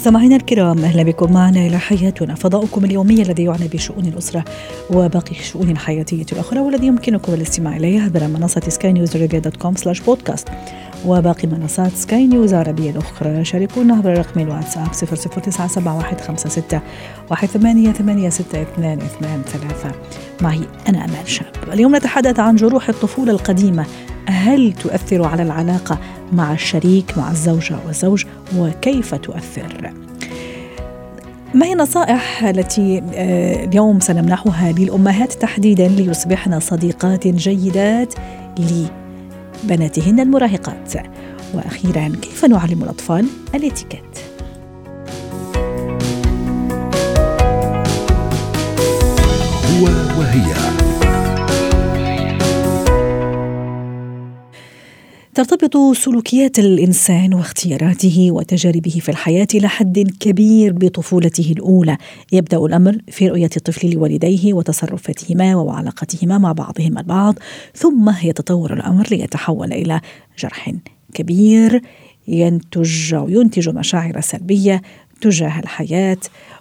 مستمعينا الكرام أهلا بكم معنا إلى حياتنا. فضاؤكم اليومي الذي يعنى بشؤون الأسرة وباقي الشؤون الحياتيه الأخرى والذي يمكنكم الاستماع إليه عبر منصة سكاي نيوز dot com slash podcast وباقي منصات سكاي نيوز العربية الأخرى. شاركونا عبر رقم الواتساب 00971 معي أنا أمال شاب. اليوم نتحدث عن جروح الطفولة القديمة هل تؤثر على العلاقة مع الشريك مع الزوجة والزوج وكيف تؤثر؟ ما هي النصائح التي آه، اليوم سنمنحها للأمهات تحديدا ليصبحن صديقات جيدات لبناتهن المراهقات وأخيرا كيف نعلم الأطفال الاتيكيت ترتبط سلوكيات الإنسان واختياراته وتجاربه في الحياة إلى حد كبير بطفولته الأولى، يبدأ الأمر في رؤية الطفل لوالديه وتصرفاتهما وعلاقتهما مع بعضهما البعض، ثم يتطور الأمر ليتحول إلى جرح كبير ينتج أو ينتج مشاعر سلبية تجاه الحياة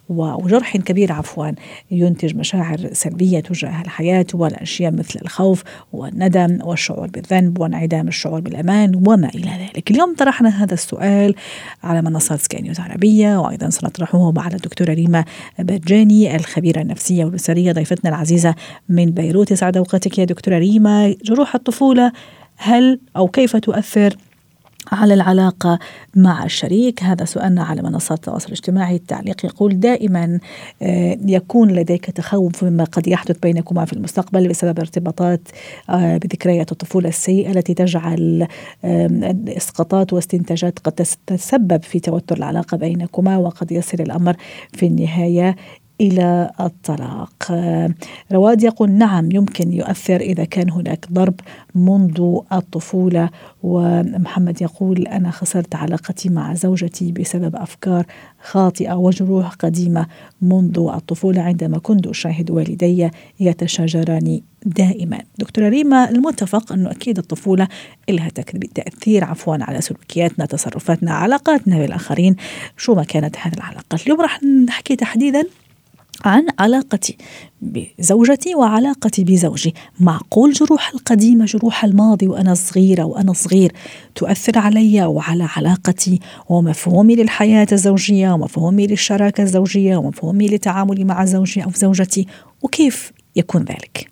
وجرح كبير عفوا ينتج مشاعر سلبية تجاه الحياة والأشياء مثل الخوف والندم والشعور بالذنب وانعدام الشعور بالأمان وما إلى ذلك. اليوم طرحنا هذا السؤال على منصات سكاي نيوز عربية وأيضا سنطرحه مع الدكتورة ريما برجاني الخبيرة النفسية والأسرية ضيفتنا العزيزة من بيروت. يسعد أوقاتك يا دكتورة ريما. جروح الطفولة هل أو كيف تؤثر على العلاقة مع الشريك. هذا سؤالنا على منصات التواصل الاجتماعي. التعليق يقول دائما آه، يكون لديك تخوف مما قد يحدث بينكما في المستقبل بسبب ارتباطات آه، بذكريات الطفولة السيئة التي تجعل إسقاطات واستنتاجات قد تتسبب في توتر العلاقة بينكما وقد يصل الأمر في النهاية إلى الطلاق. رواد يقول نعم يمكن يؤثر إذا كان هناك ضرب منذ الطفولة. ومحمد يقول أنا خسرت علاقتي مع زوجتي بسبب أفكار خاطئة وجروح قديمة منذ الطفولة عندما كنت أشاهد والدي يتشاجران دائما. دكتورة ريما المتفق أنه أكيد الطفولة لها تأثير عفوا على سلوكياتنا تصرفاتنا علاقاتنا بالآخرين. شو ما كانت هذه العلاقات؟ اليوم راح نحكي تحديدا عن علاقتي بزوجتي وعلاقتي بزوجي. معقول جروح القديمة جروح الماضي وأنا صغيرة وأنا صغير تؤثر علي وعلى علاقتي ومفهومي للحياة الزوجية ومفهومي للشراكة الزوجية ومفهومي لتعاملي مع زوجي أو زوجتي؟ وكيف يكون ذلك؟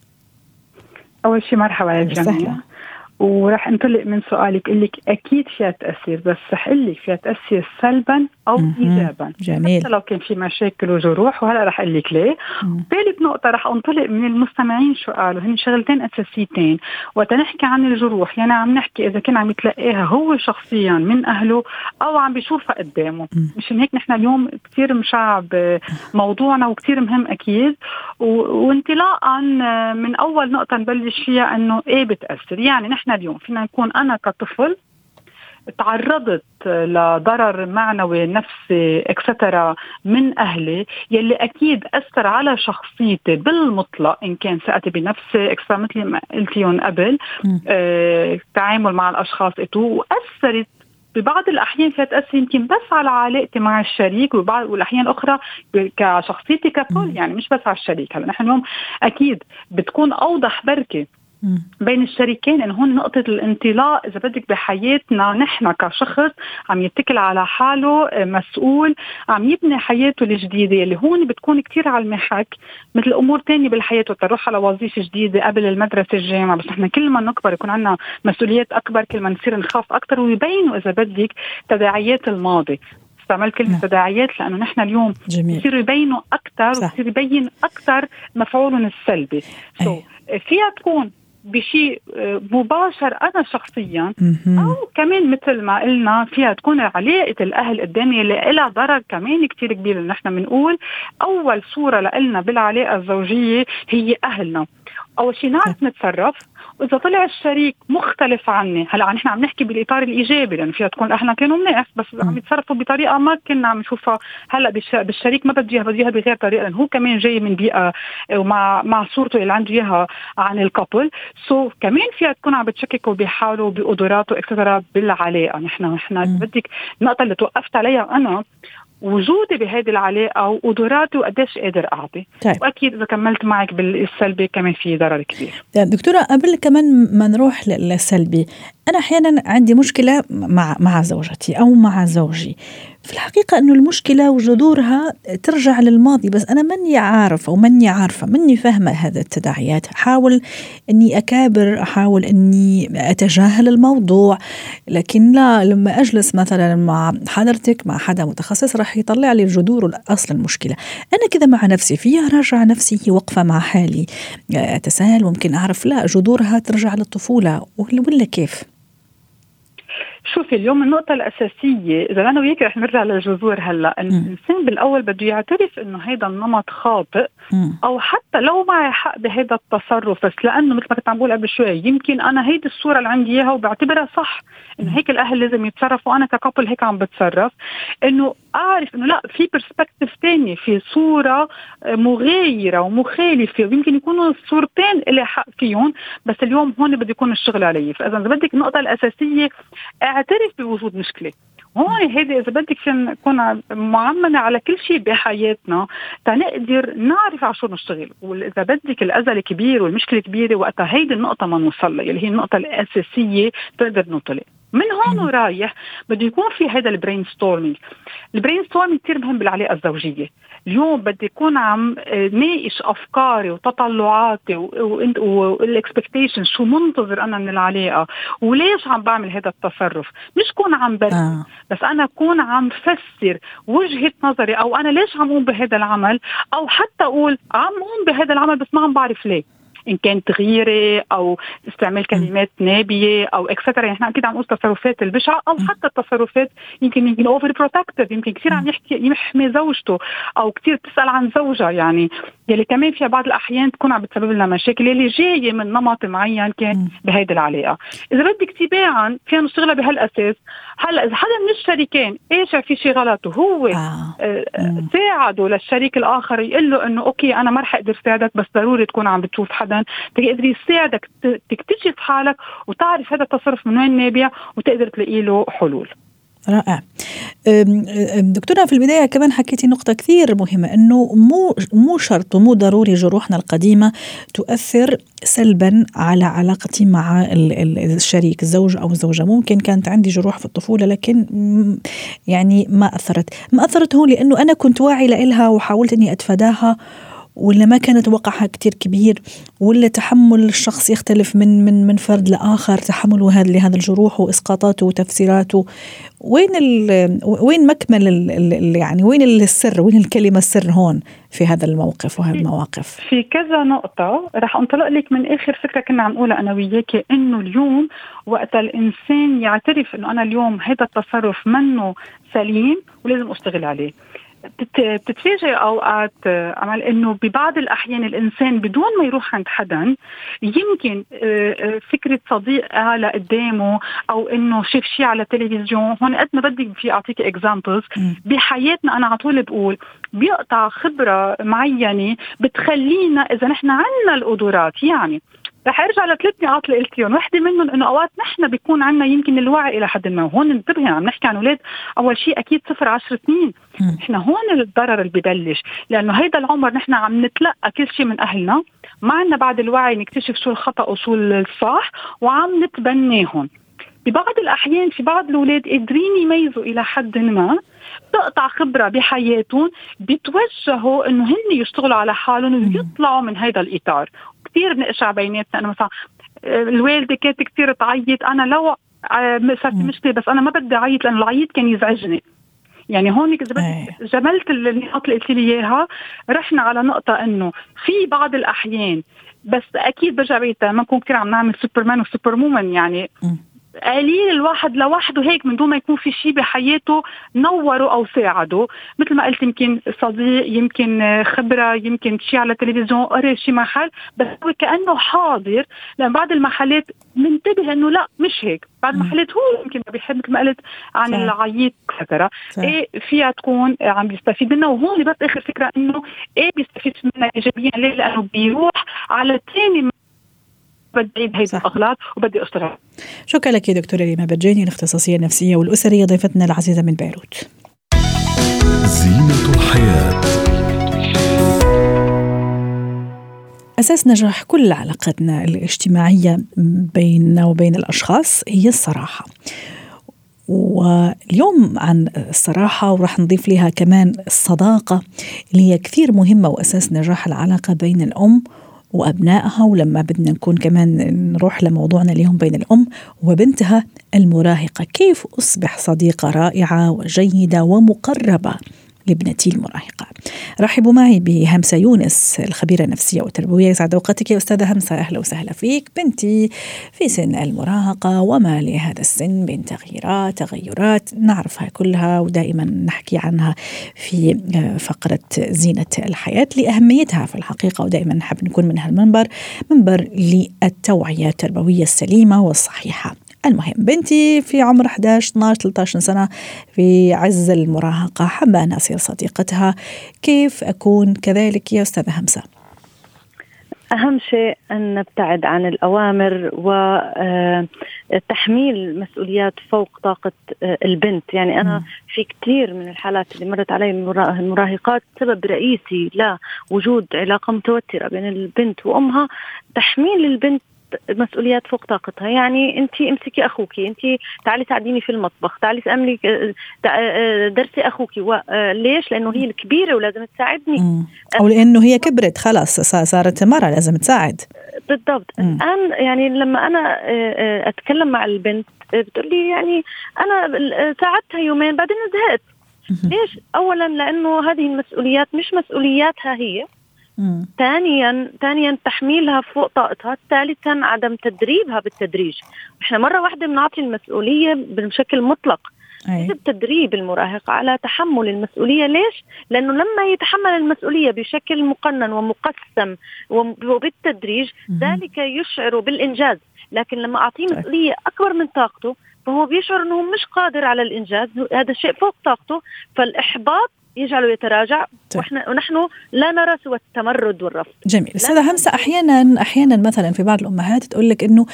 أول شيء مرحبا للجميع وراح أنطلق من سؤالك لك أكيد فيها تأثير بس رح لك فيها تأثير سلبا أو ايجابا. جميل. حتى لو كان في مشاكل وجروح وهلا رح أقول لك ليه. ثالث نقطة رح أنطلق من المستمعين شو قالوا. هن شغلتين أساسيتين. وقت نحكي عن الجروح يعني عم نحكي إذا كان عم يتلقاها هو شخصيا من أهله أو عم بيشوفها قدامه. مشان هيك نحن اليوم كثير مشعب موضوعنا وكثير مهم أكيد. وانطلاقا من أول نقطة نبلش فيها إنه إيه بتأثر. يعني نحن اليوم فينا نكون أنا كطفل تعرضت لضرر معنوي نفسي etcetera من أهلي يلي أكيد أثر على شخصيتي بالمطلق إن كان ثقتي بنفسي etcetera مثل ما قلتيهم قبل آه، تعامل مع الأشخاص إتو واثرت ببعض الأحيان فيها تاثر يمكن بس على علاقتي مع الشريك وبعض والاحيان الاخرى كشخصيتي ككل يعني مش بس على الشريك. هلأ نحن اليوم أكيد بتكون أوضح بركة بين الشريكين إنه هون نقطة الانطلاق. إذا بدك بحياتنا نحن كشخص عم يتكل على حاله مسؤول عم يبني حياته الجديدة. اللي هون بتكون كتير على المحك مثل أمور تانية بالحياة. تروح على وظيفة جديدة قبل المدرسة الجامعة. بس نحن كل ما نكبر يكون عندنا مسؤوليات أكبر كل ما نصير نخاف أكثر ويبينوا إذا بدك تداعيات الماضي. استعمل كلمة نعم. تداعيات لأنه نحن اليوم بصيروا يبينوا أكثر وبصير يبين أكثر مفعولهم السلبي. So, فيها تكون بشيء آه، مباشر أنا شخصيا. أو كمان مثل ما قلنا فيها تكون علاقة الأهل قدامي اللي لها ضرر كمان كثير كبير نحن بنقول. أول صورة لنا بالعلاقة الزوجية هي أهلنا. أول شيء نعرف نتصرف. وإذا طلع الشريك مختلف عني هلا نحن عم نحكي بالإطار الإيجابي لأنه فيها تكون أهلنا كانوا منيح بس عم يتصرفوا بطريقة ما كنا عم نشوفها. هلا بالشريك ما بدي إياها بدي إياها بغير طريقة لأنه هو كمان جاي من بيئة ومع مع صورته اللي عنده إياها عن ال couple. so, كمان فيها تكون عم بتشككوا بحاله وبقدراته etcetera بالعلاقة. نحن نحن بدك النقطه اللي توقفت عليها أنا. وجودي بهذه العلاقة وقدراتي وقديش قادر أعطي طيب. وأكيد إذا كملت معك بالسلبي كمان في ضرر كبير دكتورة قبل كمان ما نروح للسلبي أنا أحيانا عندي مشكلة مع مع زوجتي أو مع زوجي. في الحقيقة أنه المشكلة وجذورها ترجع للماضي بس أنا عارف أو مني عارفة مني فاهمة هذا التداعيات. أحاول أني أكابر أحاول أني أتجاهل الموضوع لكن لا لما أجلس مثلا مع حضرتك مع حدا متخصص راح يطلع لي جذور أصل المشكلة. أنا كذا مع نفسي فيها راجع نفسي وقفة مع حالي. أتساءل ممكن أعرف لا جذورها ترجع للطفولة ولا كيف؟ شوفي اليوم النقطة الأساسية إذا أنا وياك رح نرجع للجذور هلأ، الإنسان بالأول بده يعترف إنه هيدا النمط خاطئ أو حتى لو معي حق بهذا التصرف بس لأنه مثل ما كنت عم بقول قبل شوي يمكن أنا هيدي الصورة اللي عندي إياها وبعتبرها صح إنه هيك الأهل لازم يتصرفوا وأنا ككابل هيك عم بتصرف إنه أعرف إنه لا في برسبكتيف ثاني في صورة مغايرة ومخالفة ويمكن يكونوا الصورتين اللي حق فيهم بس اليوم هون بده يكون الشغل علي. فإذا بدك النقطة الأساسية اعترف بوجود مشكلة. هون هيدي إذا بدك نكون معممة على كل شيء بحياتنا تنقدر نعرف على شو نشتغل. وإذا بدك الاذى الكبير والمشكلة الكبيره وقتها هيدي النقطة ما نوصل لها اللي هي النقطة الأساسية تقدر ننطلق من هون ورايح بده يكون في هذا ال brainstorming ال brainstorming كثير مهم بالعلاقة الزوجية. اليوم بدي أكون عم آه، ناقش أفكاري وتطلعاتي وال expectation شو منتظر أنا من العلاقة وليش عم بعمل هذا التصرف مش كون عم برد آه. بس أنا اكون عم فسر وجهة نظري أو أنا ليش عم أقوم بهذا العمل أو حتى أقول عم أقوم بهذا العمل بس ما عم بعرف ليه إن كان تغييري أو استعمال كلمات نابية أو etcetera يعني إحنا أكيد عم نقول تصرفات البشعة أو حتى التصرفات يمكن يمكن overprotective يمكن كثير عم يحكي يحمي زوجته أو كثير تسال عن زوجها. يعني يلي كمان فيها بعض الأحيان تكون عم بتسبب لنا مشاكل. يلي جاية من نمط معين كان بهيدي العلاقة. إذا بدك تباعا فينا نشتغلها بهالأساس. هلا إذا حدا من الشريكين إيش في شيء غلط وهو آه. آه ساعده للشريك الآخر يقول له إنه أوكي أنا ما رح أقدر ساعدك بس ضروري تكون عم بتشوف حدا تقدر يساعدك تكتشف حالك وتعرف هذا التصرف من وين نابع وتقدر تلاقي له حلول. رائع. دكتورة في البداية كمان حكيتي نقطة كثير مهمة أنه مو مو شرط ومو ضروري جروحنا القديمة تؤثر سلبا على علاقتي مع الشريك الزوج أو الزوجة. ممكن كانت عندي جروح في الطفولة لكن يعني ما أثرت. ما أثرت هون لأنه أنا كنت واعي لها وحاولت أني أتفاداها ولا ما كانت وقعها كتير كبير ولا تحمل الشخص يختلف من من من فرد لآخر تحمله هذا لهذا الجروح وإسقاطاته وتفسيراته. وين ال وين مكمل ال يعني وين السر؟ وين الكلمة السر هون في هذا الموقف وهذه المواقف؟ في كذا نقطة رح انطلق لك من آخر فكرة كنا عم نقولها أنا وياك إنه اليوم وقت الإنسان يعترف إنه أنا اليوم هذا التصرف منه سليم ولازم أشتغل عليه. بتتفاجئ أوقات عمل إنه ببعض الأحيان الإنسان بدون ما يروح عند حدا يمكن آه، آه، فكرة صديق قال قدامه أو إنه شاف شيء على التلفزيون. هون قد ما بدك في أعطيك اكزامبلز بحياتنا أنا على طول بقول بيقطع خبرة معينة بتخلينا إذا نحن عندنا القدرات يعني رح أرجع لثلاث نقاط اللي قلتيهم، وحدة منهم إنه أوقات نحن بيكون عندنا يمكن الوعي إلى حد ما، وهون انتبهي عم نحكي عن أولاد أول شيء أكيد صفر 10 سنين، نحن هون الضرر اللي ببلش، لأنه هيدا العمر نحن عم نتلقى كل شيء من أهلنا، ما عندنا بعد الوعي نكتشف شو الخطأ وشو الصح، وعم نتبناهم. ببعض الأحيان في بعض الأولاد قادرين يميزوا إلى حد ما تقطع خبرة بحياتهم بيتوجهوا إنه هن يشتغلوا على حالهم ويطلعوا من هذا الإطار. كثير بنقشع بيناتنا. أنا مثلا الوالدة كانت كثير تعيط. أنا لو آه، صارت مشكلة بس أنا ما بدي أعيط لأنه العيط كان يزعجني. يعني هون إذا بدك جملت النقاط اللي قلت لي إياها رحنا على نقطة إنه في بعض الأحيان بس أكيد برجع بيتها ما نكون كثير عم نعمل سوبرمان وسوبر مومن يعني قليل الواحد لوحده هيك من دون ما يكون في شيء بحياته نوره أو ساعده. مثل ما قلت يمكن صديق يمكن خبرة يمكن شيء على التلفزيون قري شيء محل بس هو كأنه حاضر. لأن بعض المحلات منتبه إنه لا مش هيك. بعض المحلات هو يمكن ما بيحب مثل ما قلت عن العيط كثرة إيه فيها تكون عم بيستفيد منها. وهون بس آخر فكرة إنه إيه بيستفيد منها ايجابيا؟ ليه؟ لأنه بيروح على ثاني بدي هيدي الأغلاط وبدي أشتغل. شكرا لك يا دكتورة ريما بجاني الاختصاصية النفسية والأسرية ضيفتنا العزيزة من بيروت. زينة الحياة. أساس نجاح كل علاقتنا الاجتماعية بيننا وبين الأشخاص هي الصراحة. واليوم عن الصراحة وراح نضيف لها كمان الصداقة اللي هي كثير مهمة وأساس نجاح العلاقة بين الأم وأبنائها ولما بدنا نكون كمان نروح لموضوعنا اليوم بين الأم وبنتها المراهقة. كيف أصبح صديقة رائعة وجيدة ومقربة؟ لابنتي المراهقة. رحبوا معي بهمسة يونس الخبيرة النفسية والتربوية. يسعد أوقاتك يا أستاذة همسة. أهلا وسهلا فيك. بنتي في سن المراهقة وما لهذا السن من تغييرات تغيرات نعرفها كلها ودائما نحكي عنها في آه، فقرة زينة الحياة لأهميتها في الحقيقة. ودائما نحب نكون من هالمنبر منبر للتوعية التربوية السليمة والصحيحة. المهم بنتي في عمر 11 12 13 سنة في عز المراهقة حابة أن أصير صديقتها. كيف أكون؟ كذلك يا أستاذة همسة. أهم شيء أن نبتعد عن الأوامر وتحميل آه، مسؤوليات فوق طاقة آه، البنت. يعني أنا في كثير من الحالات اللي مرت علي المراهقات سبب رئيسي لوجود علاقة متوترة بين البنت وأمها تحميل البنت مسؤوليات فوق طاقتها. يعني انت امسكي أخوك انت تعالي ساعديني في المطبخ تعالي املي آه، آه، درسي أخوك ليش؟ لأنه هي الكبيرة ولازم تساعدني. أو لأنه هي كبرت خلاص صارت مرة لازم تساعد. بالضبط. الآن يعني لما أنا آه، أتكلم مع البنت بتقول لي يعني أنا ساعدتها يومين بعدين زهقت ليش؟ اولا لأنه هذه المسؤوليات مش مسؤولياتها هي. ثانيا ثانيا تحميلها فوق طاقتها ثالثا عدم تدريبها بالتدريج. إحنا مرة واحدة بنعطي المسؤولية بشكل مطلق. يجب تدريب المراهق على تحمل المسؤولية ليش؟ لأنه لما يتحمل المسؤولية بشكل مقنن ومقسم وبالتدريج ذلك يشعر بالإنجاز. لكن لما أعطيه. مسؤولية أكبر من طاقته فهو بيشعر إنه مش قادر على الإنجاز هذا الشيء فوق طاقته فالإحباط يجعله يتراجع. طيب. وإحنا ونحن لا نرى سوى التمرد والرفض. جميل. أستاذة همسة أحيانا أحيانا مثلا في بعض الأمهات تقول لك إنه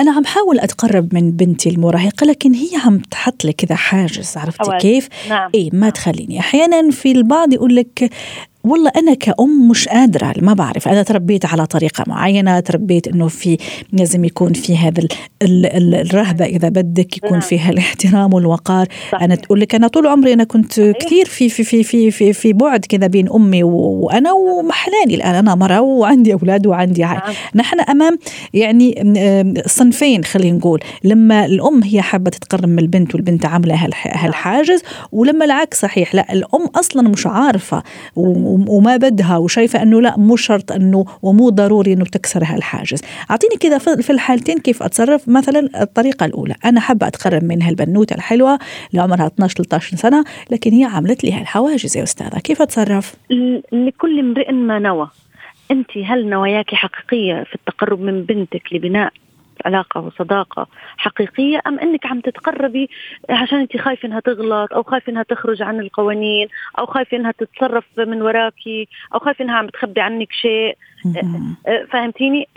أنا عم حاول أتقرب من بنتي المراهقة لكن هي عم تحط لي كذا حاجز عرفتي كيف؟ نعم. اي ما تخليني. أحيانا في البعض يقول لك والله أنا كأم مش قادرة ما بعرف أنا تربيت على طريقة معينة تربيت إنه في لازم يكون في هذا الرهبة إذا بدك يكون نعم. فيها الاحترام والوقار صحيح. أنا تقول لك أنا طول عمري أنا كنت. كثير في في في في في, في بعد كذا بين أمي وأنا ومحلاني الآن أنا مرة وعندي أولاد وعندي عائلة نعم. نحن أمام يعني صنفين خلينا نقول لما الأم هي حابة تتقرب من البنت والبنت عاملة نعم. هالحاجز ولما العكس صحيح لا الأم أصلا مش عارفة وما بدها وشايفة إنه لا مو شرط إنه ومو ضروري إنه تكسر هالحاجز أعطيني كذا في الحالتين كيف أتصرف. مثلا الطريقة الأولى أنا حابة اتقرب من هالبنوتة الحلوة اللي عمرها 12 13 سنة لكن هي عملت لي هالحواجز يا أستاذة. كيف أتصرف؟ لكل امرئ ما نوى. انت هل نواياك حقيقية في التقرب من بنتك لبناء علاقة وصداقة حقيقية أم أنك عم تتقربي عشان أنت خايفة أنها تغلط أو خايفة أنها تخرج عن القوانين أو خايفة أنها تتصرف من وراكي أو خايفة أنها عم تخبي عنك شيء؟ فهمتيني؟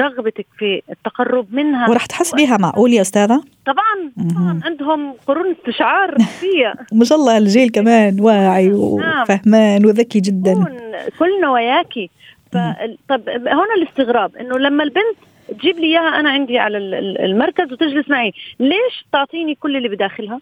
رغبتك في التقرب منها. ورح تحسبيها معقول يا أستاذة؟ طبعا طبعا. عندهم قرون استشعار فيها ما شاء الله الجيل كمان واعي نعم. وفهمان وذكي جدا. كل نواياكي طب هون الاستغراب إنه لما البنت تجيب لي إياها أنا عندي على المركز وتجلس معي. ليش تعطيني كل اللي بداخلها؟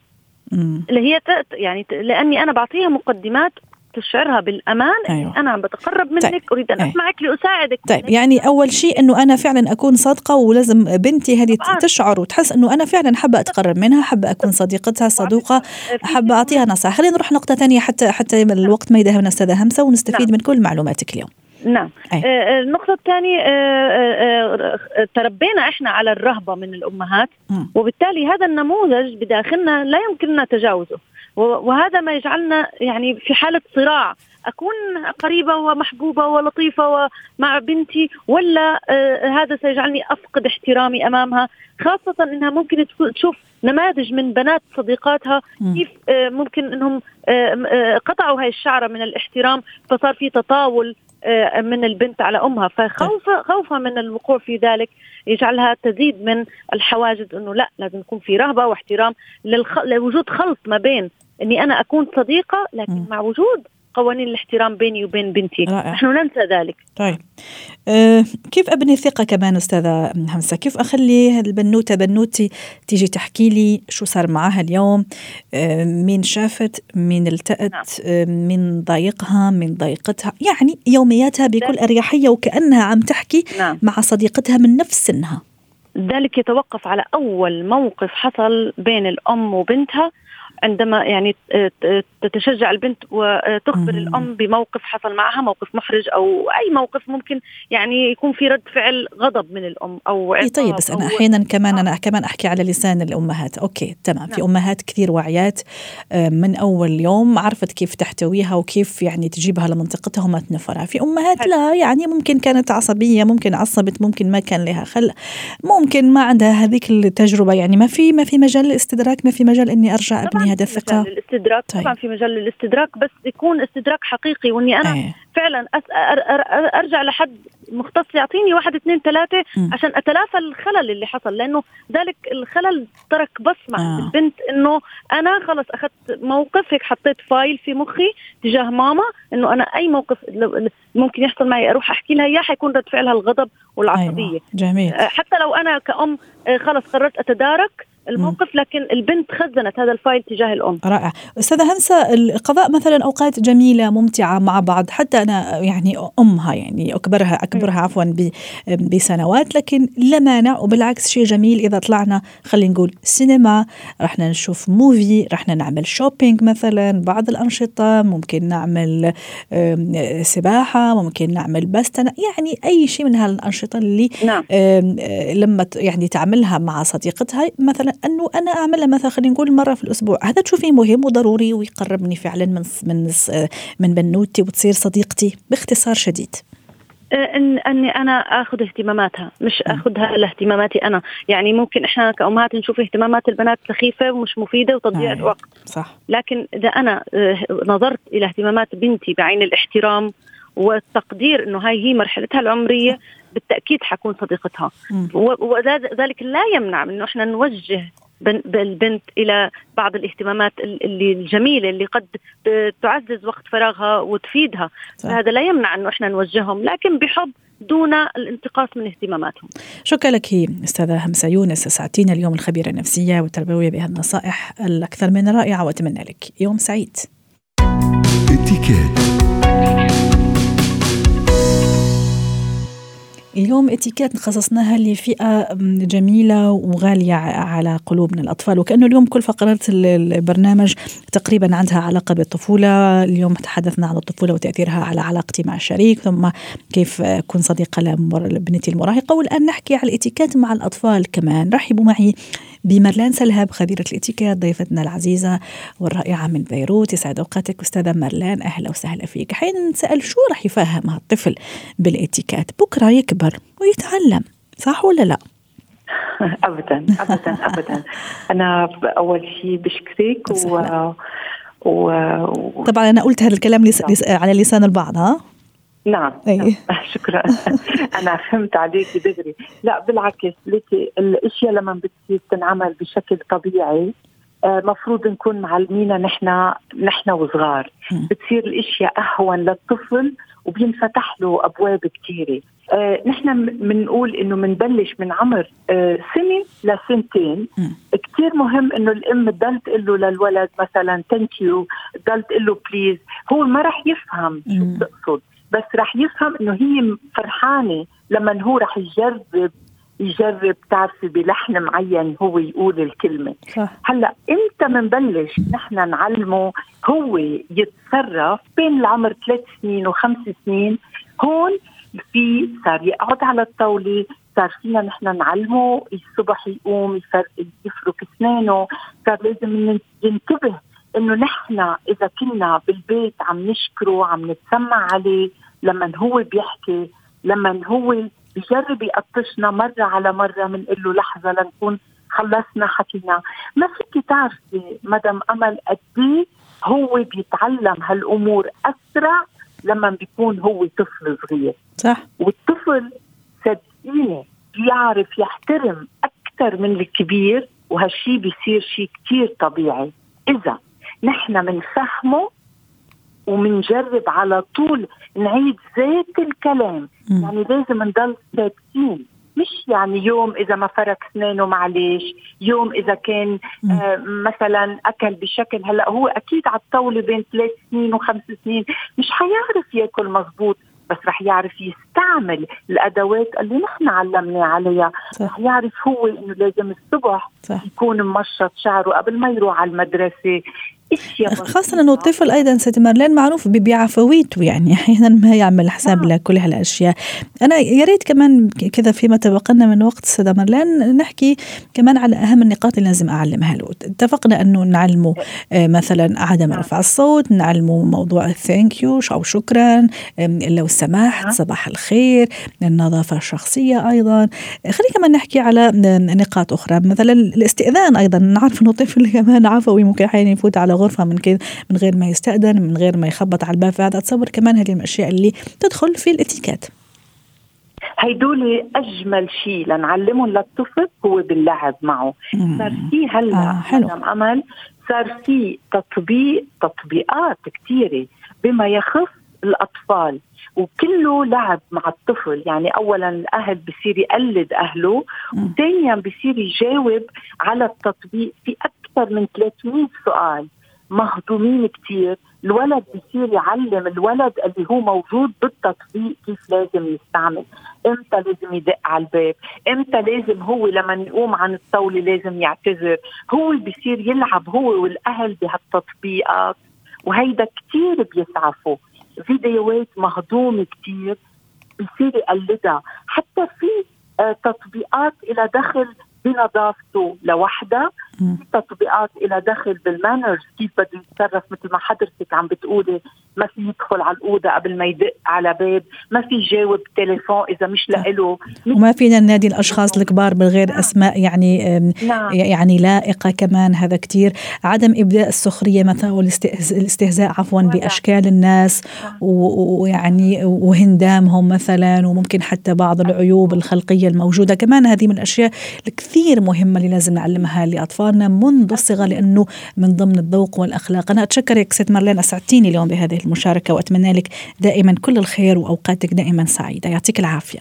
اللي هي يعني لأني أنا بعطيها مقدمات تشعرها بالأمان أيوة. أنا عم بتقرب منك طيب. أريد أن أيوة. أسمعك لأساعدك. طيب يعني أول شيء إنه أنا فعلا أكون صادقة ولازم بنتي هذه تشعر وتحس إنه أنا فعلا حابة أتقرب منها حابة أكون صديقتها صدوقة حابة أعطيها نصائح. خلينا نروح نقطة ثانية حتى حتى الوقت ما يدهمنا أستاذة همسة ونستفيد نعم. من كل معلوماتك اليوم. نعم. آه النقطة الثانية آه آه تربينا إحنا على الرهبة من الأمهات م. وبالتالي هذا النموذج بداخلنا لا يمكننا تجاوزه. وهذا ما يجعلنا يعني في حالة صراع أكون قريبة ومحبوبة ولطيفة ومع بنتي ولا آه هذا سيجعلني أفقد احترامي أمامها خاصة إنها ممكن تشوف نماذج من بنات صديقاتها كيف آه ممكن إنهم آه آه قطعوا هاي الشعرة من الاحترام فصار في تطاول آه، من البنت على أمها فخوفها خوفها من الوقوع في ذلك يجعلها تزيد من الحواجز إنه لا لازم يكون في رهبة واحترام للخ... لوجود خلط ما بين إني أنا أكون صديقة لكن م. مع وجود قوانين الاحترام بيني وبين بنتي. رائع. نحن ننسى ذلك. طيب. أه كيف أبني ثقة كمان أستاذة همسة؟ كيف أخلي البنوتة بنوتي تيجي تحكي لي شو صار معها اليوم؟ أه مين شافت؟ مين التقت نعم. أه مين ضايقها؟ مين ضايقتها؟ يعني يومياتها بكل أريحية وكأنها عم تحكي نعم. مع صديقتها من نفس سنها. ذلك يتوقف على أول موقف حصل بين الأم وبنتها. عندما يعني تتشجع البنت وتخبر الأم بموقف حصل معها موقف محرج أو أي موقف ممكن يعني يكون في رد فعل غضب من الأم أو إيه طيب بس انا أحيانا كمان أنا كمان أحكي على لسان الأمهات. أوكي تمام. في نعم. أمهات كثير واعيات آه، من أول يوم عرفت كيف تحتويها وكيف يعني تجيبها لمنطقتها وما تنفرها. في أمهات لا يعني ممكن كانت عصبية ممكن عصبت ممكن ما كان لها خل ممكن ما عندها هذيك التجربة. يعني ما في ما في مجال الاستدراك ما في مجال إني أرجع ابني هذا الثقه للاستدراك طيب. طبعا في مجال للاستدراك بس يكون استدراك حقيقي وإني أنا أيه. فعلا أرجع لحد مختص يعطيني واحد اثنين ثلاثة م. عشان أتلافى الخلل اللي حصل لأنه ذلك الخلل ترك بصمة آه. البنت إنه أنا خلص أخذت موقف هيك حطيت file في مخي تجاه ماما إنه أنا أي موقف ممكن يحصل معي أروح أحكي لها إياه حيكون رد فعلها الغضب والعصبية أيوة. جميل آه، حتى لو أنا كأم آه، خلص قررت أتدارك الموقف لكن البنت خزنت هذا ال file تجاه الأم رائع أستاذة همسه القضاء مثلا أوقات جميلة ممتعة مع بعض حتى أنا يعني أمها يعني أكبرها أكبرها عفوا بسنوات لكن لا مانع وبالعكس شيء جميل إذا طلعنا خلينا نقول سينما رحنا نشوف movie رحنا نعمل shopping مثلا بعض الأنشطة ممكن نعمل سباحة ممكن نعمل بستنة يعني أي شيء من هالأنشطة اللي نعم. لما يعني تعملها مع صديقتها مثلا أنه أنا اعملها مثلا خلينا نقول مرة في الأسبوع. هذا تشوفيه مهم وضروري ويقربني فعلا من من من بنوتي وتصير صديقتي باختصار شديد. إن إني أنا آخذ اهتماماتها مش اخذها لاهتماماتي أنا. يعني ممكن إحنا كأمهات نشوف اهتمامات البنات سخيفة ومش مفيدة وتضييع أيوة. الوقت. صح. لكن إذا أنا نظرت إلى اهتمامات بنتي بعين الاحترام والتقدير إنه هاي هي مرحلتها العمرية بالتأكيد حكون صديقتها. وذلك لا يمنع من إنه إحنا نوجه البنت إلى بعض الاهتمامات اللي الجميلة اللي قد تعزز وقت فراغها وتفيدها. صح. هذا لا يمنع إنه إحنا نوجههم لكن بحب دون الانتقاص من اهتماماتهم. شكرا لك أستاذة همسة يونس ساعتين اليوم الخبيرة النفسية والتربوية بهالنصائح الأكثر من رائعة وأتمنى لك يوم سعيد. اليوم اتيكيت خصصناها لفئة جميلة وغالية على قلوبنا الأطفال وكأنه اليوم كل فقرات البرنامج تقريبا عندها علاقة بالطفولة. اليوم تحدثنا عن الطفولة وتأثيرها على علاقتي مع الشريك ثم كيف أكون صديقة لبنتي المراهقة والآن نحكي على الاتيكيت مع الأطفال كمان. رحبوا معي. بمرلان سلهب خبيرة الاتيكيت ضيفتنا العزيزة والرائعة من بيروت. يسعد أوقاتك أستاذة مرلان. أهلا وسهلا فيك. حين نسأل شو رح يفهم هالطفل بالاتيكيت بكرة يكبر ويتعلم صح ولا لا؟ ابدا ابدا ابدا. أنا أول شيء بشكرك و... و... طبعا أنا قلت هذا الكلام لس... لس... على لسان البعض ها؟ نعم, أي. شكرا. أنا فهمت عليك دغري لا بالعكس ليكي الأشياء لما بتصير تنعمل بشكل طبيعي آه، مفروض نكون معلمينا نحن نحن وصغار. بتصير الأشياء أهون للطفل وبينفتح له أبواب كثيره آه نحن بنقول إنه بنبلش من عمر آه سنة لسنتين. كثير مهم إنه الأم تضل تقول له للولد مثلا thank you تضل تقول له please هو ما راح يفهم شو بتقصد. بس راح يفهم إنه هي فرحانة لما هو راح يجرب يجرب تعرفي بلحن معين هو يقول الكلمة صح. هلأ إمتى بنبلش نحن نعلمه هو يتصرف بين العمر ثلاث سنين وخمس سنين هون في صار يقعد على الطاولة صار فينا نحن نعلمه الصبح يقوم يفرك أسنانه صار لازم ننتبه إنه نحن إذا كنا بالبيت عم نشكره عم نتسمع عليه لما هو بيحكي لما هو بجرب يقطشنا مرة على مرة بنقول له لحظة لنكون خلصنا حكينا. ما فيك تعرفي مدام أمل قد إيه هو بيتعلم هالأمور أسرع لما بيكون هو طفل صغير. صح. والطفل صدقيني بيعرف يحترم أكثر من الكبير وهالشي بيصير شيء كتير طبيعي. إذا نحن بنفهمه ومنجرب على طول نعيد ذات الكلام م. يعني لازم نضل ثابتين مش يعني يوم إذا ما فرك اسنانه معلش يوم إذا كان آه مثلا أكل بشكل هلأ هو أكيد على الطاولة بين ثلاث سنين وخمس سنين مش حيعرف يأكل مزبوط بس رح يعرف يستعمل الأدوات اللي نحن علمنا عليها صح. رح يعرف هو إنه لازم الصبح صح. يكون ممشط شعره قبل ما يروح على المدرسة خاصة إنه الطفل أيضا ست مارلين معروف بعفويته يعني أحيانا ما يعمل حساب آه. لكل هالأشياء. أنا يا ريت كمان كذا فيما تبقى من وقت سيدة مارلين نحكي كمان على أهم النقاط اللي لازم أعلمها له. اتفقنا إنه نعلمه آه، مثلا عدم آه. رفع الصوت، نعلمه موضوع الثانك يو أو شكرا، لو سمحت، صباح الخير، النظافة الشخصية أيضا. خلينا كمان نحكي على نقاط أخرى مثلا الاستئذان أيضا نعرف إنه الطفل كمان عفوي ممكن أحيانا يفوت على غرفه من كده من غير ما يستأذن من غير ما يخبط على الباب. فهذا اتصور كمان هذه الأشياء اللي تدخل في الاتيكيت. هيدول أجمل شيء لنعلمهم للطفل هو باللعب معه. صار في هلأ آه حلو. أمل صار في تطبيق تطبيقات كثيره بما يخص الأطفال. وكله لعب مع الطفل. يعني اولا الأهل بصير يقلد أهله وثانيا بصير يجاوب على التطبيق في أكثر من 300 سؤال. مهضومين كثير الولد بصير يعلم الولد اللي هو موجود بالتطبيق كيف لازم يستعمل. إمتى لازم يدق على الباب؟ إمتى لازم هو لما يقوم عن الطاولة لازم يعتذر؟ هو بصير يلعب هو والأهل بهالتطبيقات. وهيدا كثير بيسعفوا فيديوهات مهضومه كثير بصير يقلدها. حتى في آه، تطبيقات إلى دخل بنظافته لوحدها. تطبيقات إلى دخل بالمانرز. كيف بده يتصرف مثل ما حضرتك عم بتقولي؟ ما في يدخل على الأوضة قبل ما يدق على باب. ما في يجاوب تليفون إذا مش لإله. وما فينا ننادي الأشخاص الكبار بغير نعم. أسماء يعني نعم. يعني لائقة كمان هذا كتير. عدم إبداء السخرية مثلا والاستهزاء عفوا بأشكال الناس نعم. ويعني وهندامهم مثلا وممكن حتى بعض العيوب الخلقية الموجودة. كمان هذه من الأشياء الكثير مهمة اللي لازم نعلمها لأطفالنا منذ الصغر لأنه من ضمن الذوق والأخلاق. أنا أتشكرك ست مارلين أسعدتيني اليوم بهذه المشاركة وأتمنى لك دائما كل الخير وأوقاتك دائما سعيدة. يعطيك العافية.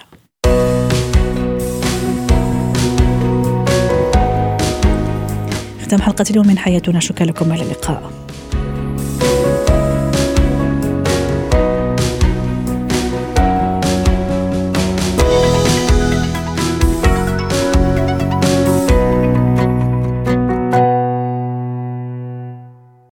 ختام حلقة اليوم من حياتنا. شكرا لكم إلى اللقاء.